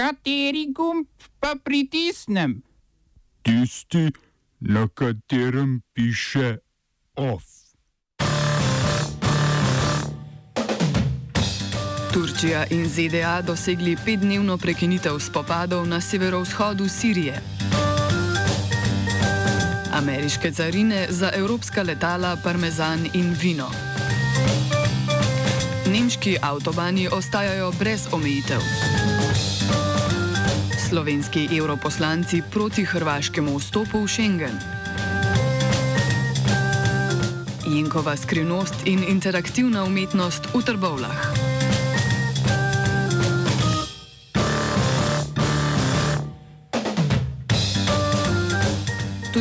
Kateri gumb pa pritisnem? Tisti, na katerem piše OF. Turčija in ZDA dosegli petdnevno prekinitev spopadov na severovzhodu Sirije. Ameriške carine za evropska letala, parmezan in vino. Nemški avtobani ostajajo brez omejitev. Slovenski europoslanci proti hrvaškemu vstopu v Schengen. Jenkova skrivnost in interaktivna umetnost v trbovlah.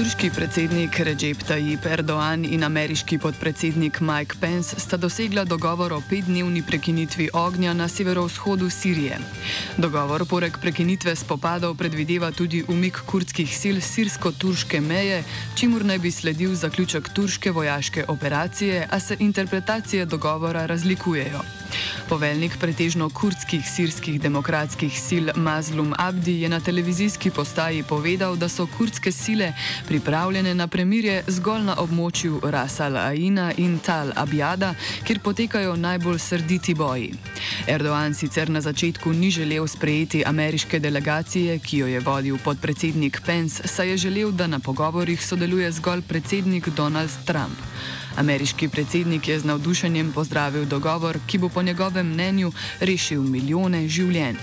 Turški predsednik Recep Tayyip Erdoğan in ameriški podpredsednik Mike Pence sta dosegla dogovor o petdnevni prekinitvi ognja na severovzhodu Sirije. Dogovor poleg prekinitve spopadov predvideva tudi umik kurdskih sil sirsko-turške meje, čimur naj bi sledil zaključek turške vojaške operacije, a se interpretacije dogovora razlikujejo. Poveljnik pretežno kurdskih sirskih demokratskih sil Mazlum Abdi je na televizijski postaji povedal, da so kurdske sile pripravljene na premirje zgolj na območju Ras al-Aina in Tal Abjada, kjer potekajo najbolj srditi boji. Erdoğan sicer na začetku ni želel sprejeti ameriške delegacije, ki jo je vodil podpredsednik Pence, saj je želel, da na pogovorih sodeluje zgolj predsednik Donald Trump. Ameriški predsednik je z navdušenjem pozdravil dogovor, ki bo po njegovem mnenju rešil milijone življenj.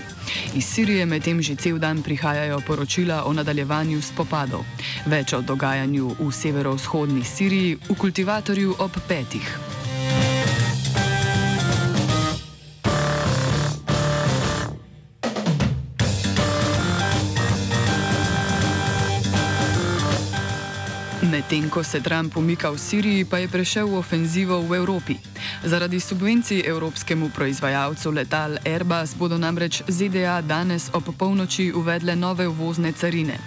Iz Sirije medtem že cel dan prihajajo poročila o nadaljevanju spopadov. Več o dogajanju v severovzhodni Siriji v kultivatorju ob petih. Medtem ko se Trump umika v Siriji, pa je prešel v ofenzivo v Evropi. Zaradi subvencij evropskemu proizvajalcu letal Airbus bodo namreč ZDA danes ob polnoči uvedle nove uvozne carine.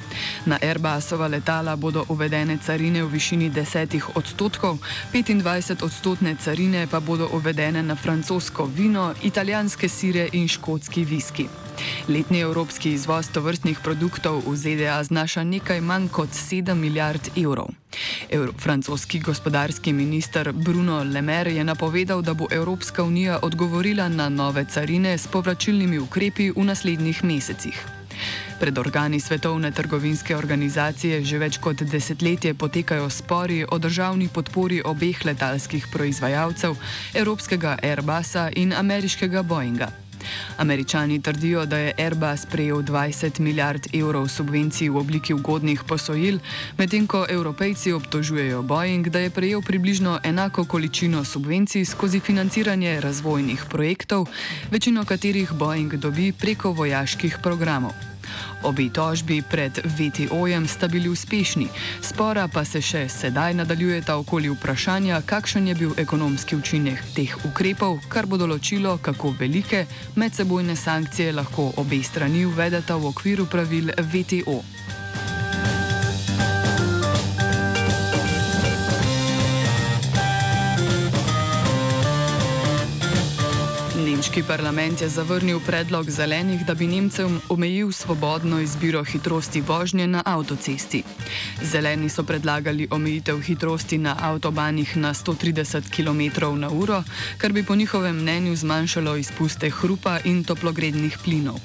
Na Airbusova letala bodo uvedene carine v višini 10 odstotkov, 25 odstotne carine pa bodo uvedene na francosko vino, italijanske sire in škotski viski. Letni evropski izvoz tovrstnih produktov v ZDA znaša nekaj manj kot 7 milijard evrov. Euro francoski gospodarski minister Bruno Le Maire je napovedal, da bo Evropska unija odgovorila na nove carine s povračilnimi ukrepi v naslednjih mesecih. Pred organi Svetovne trgovinske organizacije že več kot desetletje potekajo spori o državni podpori obeh letalskih proizvajalcev, evropskega Airbusa in ameriškega Boeinga. Američani trdijo, da je Airbus prejel 20 milijard evrov subvencij v obliki ugodnih posojil, medtem ko evropejci obtožujejo Boeing, da je prejel približno enako količino subvencij skozi financiranje razvojnih projektov, večino katerih Boeing dobi preko vojaških programov. Obi tožbi pred VTO-jem sta bili uspešni, spora pa se še sedaj nadaljujeta okoli vprašanja, kakšen je bil ekonomski učinek teh ukrepov, kar bo določilo, kako velike medsebojne sankcije lahko obe strani uvedeta v okviru pravil VTO. Nemški parlament je zavrnil predlog zelenih, da bi Nemcem omejil svobodno izbiro hitrosti vožnje na avtocesti. Zeleni so predlagali omejitev hitrosti na avtobanih na 130 km/h, kar bi po njihovem mnenju zmanjšalo izpuste hrupa in toplogrednih plinov.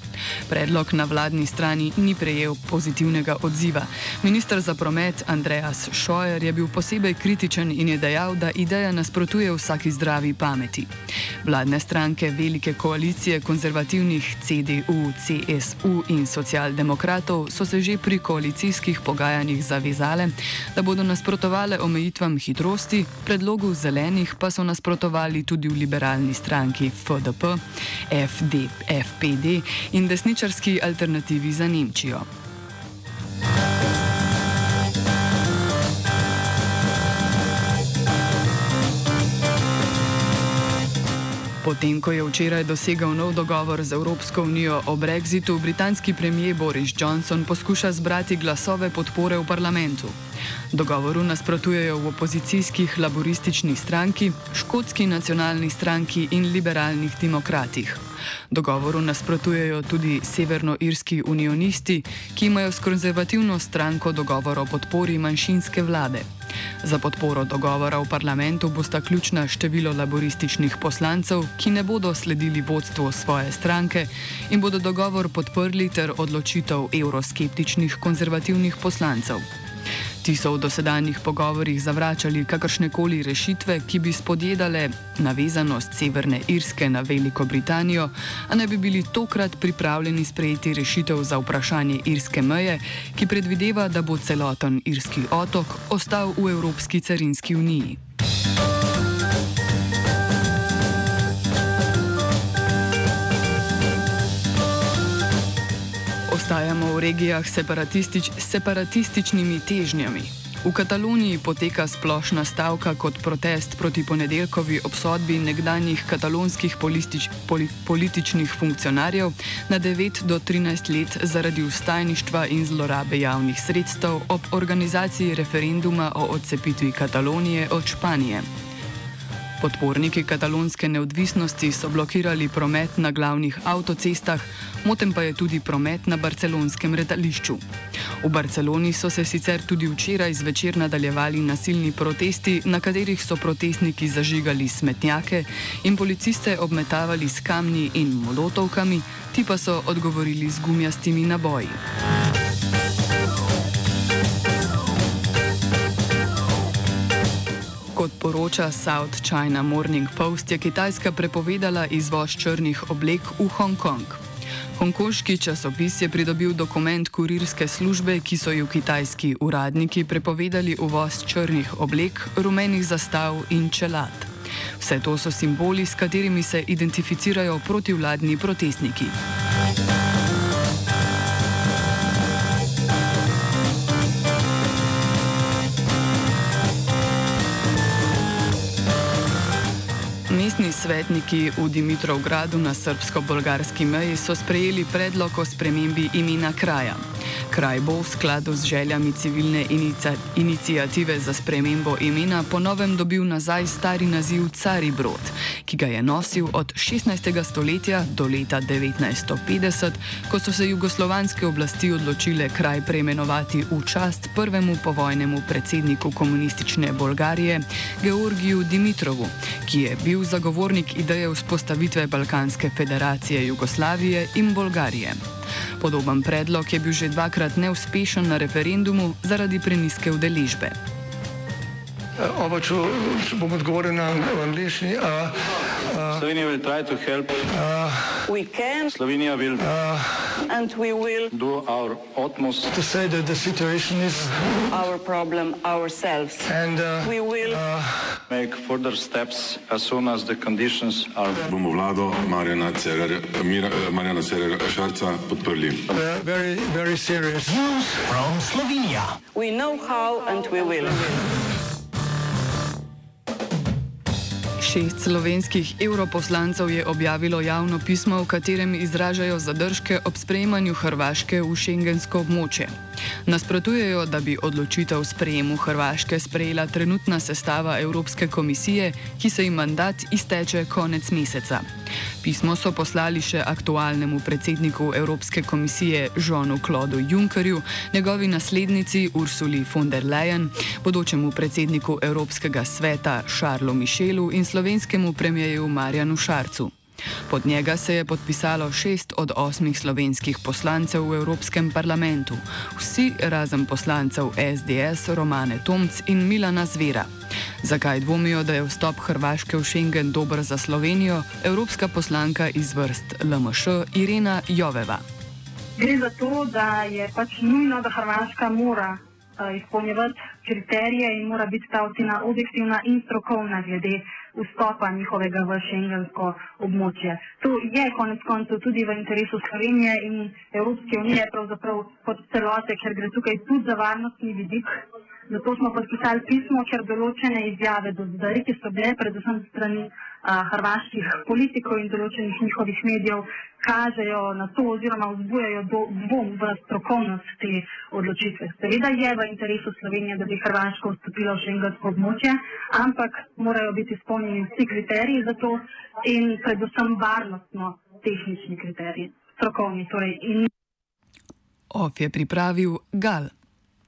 Predlog na vladni strani ni prejel pozitivnega odziva. Ministr za promet Andreas Scheuer je bil posebej kritičen in je dejal, da ideja nasprotuje vsaki zdravi pameti. Vladne stranke velike koalicije konzervativnih CDU, CSU in socialdemokratov so se že pri koalicijskih pogajanjih zavezale, da bodo nasprotovale omejitvam hitrosti, predlogu zelenih pa so nasprotovali tudi v liberalni stranki FDP, FD, FPD in desničarski alternativi za Nemčijo. Potem, ko je včeraj dosegel nov dogovor z Evropsko unijo o brexitu, britanski premijer Boris Johnson poskuša zbrati glasove podpore v parlamentu. Dogovoru nasprotujejo v opozicijskih laborističnih stranki, škotski nacionalni stranki in liberalnih demokratih. Dogovoru nasprotujejo tudi severnoirski unionisti, ki imajo s konzervativno stranko dogovor o podpori manjšinske vlade. Za podporo dogovora v parlamentu bosta ključna število laborističnih poslancev, ki ne bodo sledili vodstvu svoje stranke in bodo dogovor podprli ter odločitev evroskeptičnih konzervativnih poslancev. Ti so v dosedanjih pogovorjih zavračali kakršne koli rešitve, ki bi spodjedale navezanost Severne Irske na Veliko Britanijo, a ne bi bili tokrat pripravljeni sprejeti rešitev za vprašanje irske meje, ki predvideva, da bo celoten irski otok ostal v Evropski carinski uniji. Regijah separatistič, separatističnimi težnjami. V Kataloniji poteka splošna stavka kot protest proti ponedeljkovi obsodbi nekdanjih katalonskih politič, poli, političnih funkcionarjev na 9 do 13 let zaradi ustajništva in zlorabe javnih sredstev ob organizaciji referenduma o odcepitvi Katalonije od Španije. Podporniki katalonske neodvisnosti so blokirali promet na glavnih avtocestah, moten pa je tudi promet na barcelonskem letališču. V Barceloni so se sicer tudi včeraj zvečer nadaljevali nasilni protesti, na katerih so protestniki zažigali smetnjake in policiste obmetavali s kamni in molotovkami, ti pa so odgovorili z gumijastimi naboji. Kot poroča South China Morning Post, je Kitajska prepovedala izvoz črnih oblek v Hongkong. Hongkonški časopis je pridobil dokument kurirske službe, ki so ju kitajski uradniki prepovedali uvoz črnih oblek, rumenih zastav in čelad. Vse to so simboli, s katerimi se identificirajo protivladni protestniki. Svetniki v Dimitrovgradu na srbsko-bolgarski meji so sprejeli predlog o spremembi imena kraja. Kraj bo v skladu z željami civilne inicia inicijative za spremembo imena ponovem dobil nazaj stari naziv Cari Brod, ki ga je nosil od 16. stoletja do leta 1950, ko so se jugoslovanske oblasti odločile kraj preimenovati v čast prvemu povojnemu predsedniku komunistične Bolgarije, Georgiju Dimitrovu, ki je bil zagovornik ideje vzpostavitve Balkanske federacije Jugoslavije in Bolgarije. Podoben predlog je bil že dvakrat neuspešen na referendumu zaradi preniske udeležbe. Oba, če, če bom odgovoril na angliški. Slovenija will try to help. We can Slovenija will and we will do our utmost To say that the situation is our problem ourselves. and uh, We will make further steps as soon as the conditions are bomo vlado Marjana Cererja, Mira, eh, Marjana Cererja Šarca podprli. uh, very, very serious. we know how and we will. Šest slovenskih europoslancev je objavilo javno pismo, v katerem izražajo zadržke ob sprejemanju Hrvaške v šengensko območje. Nasprotujejo, da bi odločitev o sprejemu Hrvaške sprejela trenutna sestava Evropske komisije, ki se jim mandat izteče konec meseca. Pismo so poslali še aktualnemu predsedniku Evropske komisije Žonu Klodu Junckerju, njegovi naslednici Ursuli von der Leyen, bodočemu predsedniku Evropskega sveta Šarlu Mišelu in slovenskemu premijeju Marjanu Šarcu. Pod njega se je podpisalo šest od osmih slovenskih poslancev v Evropskem parlamentu, vsi razen poslancev SDS, Romane Tomc in Milana Zvera. Zakaj dvomijo, da je vstop Hrvaške v Schengen dober za Slovenijo, evropska poslanka iz vrst LMŠ Irena Joveva. Gre za to, da je pač nujno, da Hrvaška mora uh, izpolnjevati kriterije in mora biti ta ocena objektivna in strokovna glede vstopa njihovega v šengensko območje. To je konec koncev tudi v interesu Slovenije in Evropske unije, pravzaprav kot celote, ker gre tukaj tudi za varnostni vidik. Zato smo podpisali pismo, ker določene izjave do zdaj, ki so bile predvsem strani a, hrvaških politikov in določenih njihovih medijev, kažejo na to oziroma vzbujajo dvom v strokovnost te odločitve. Seveda je v interesu Slovenije, da bi Hrvaška vstopila v šengensko območje, ampak morajo biti izpolnjeni vsi kriteriji za to in predvsem varnostno tehnični kriteriji, strokovni. Torej, in... OF je pripravil Gal.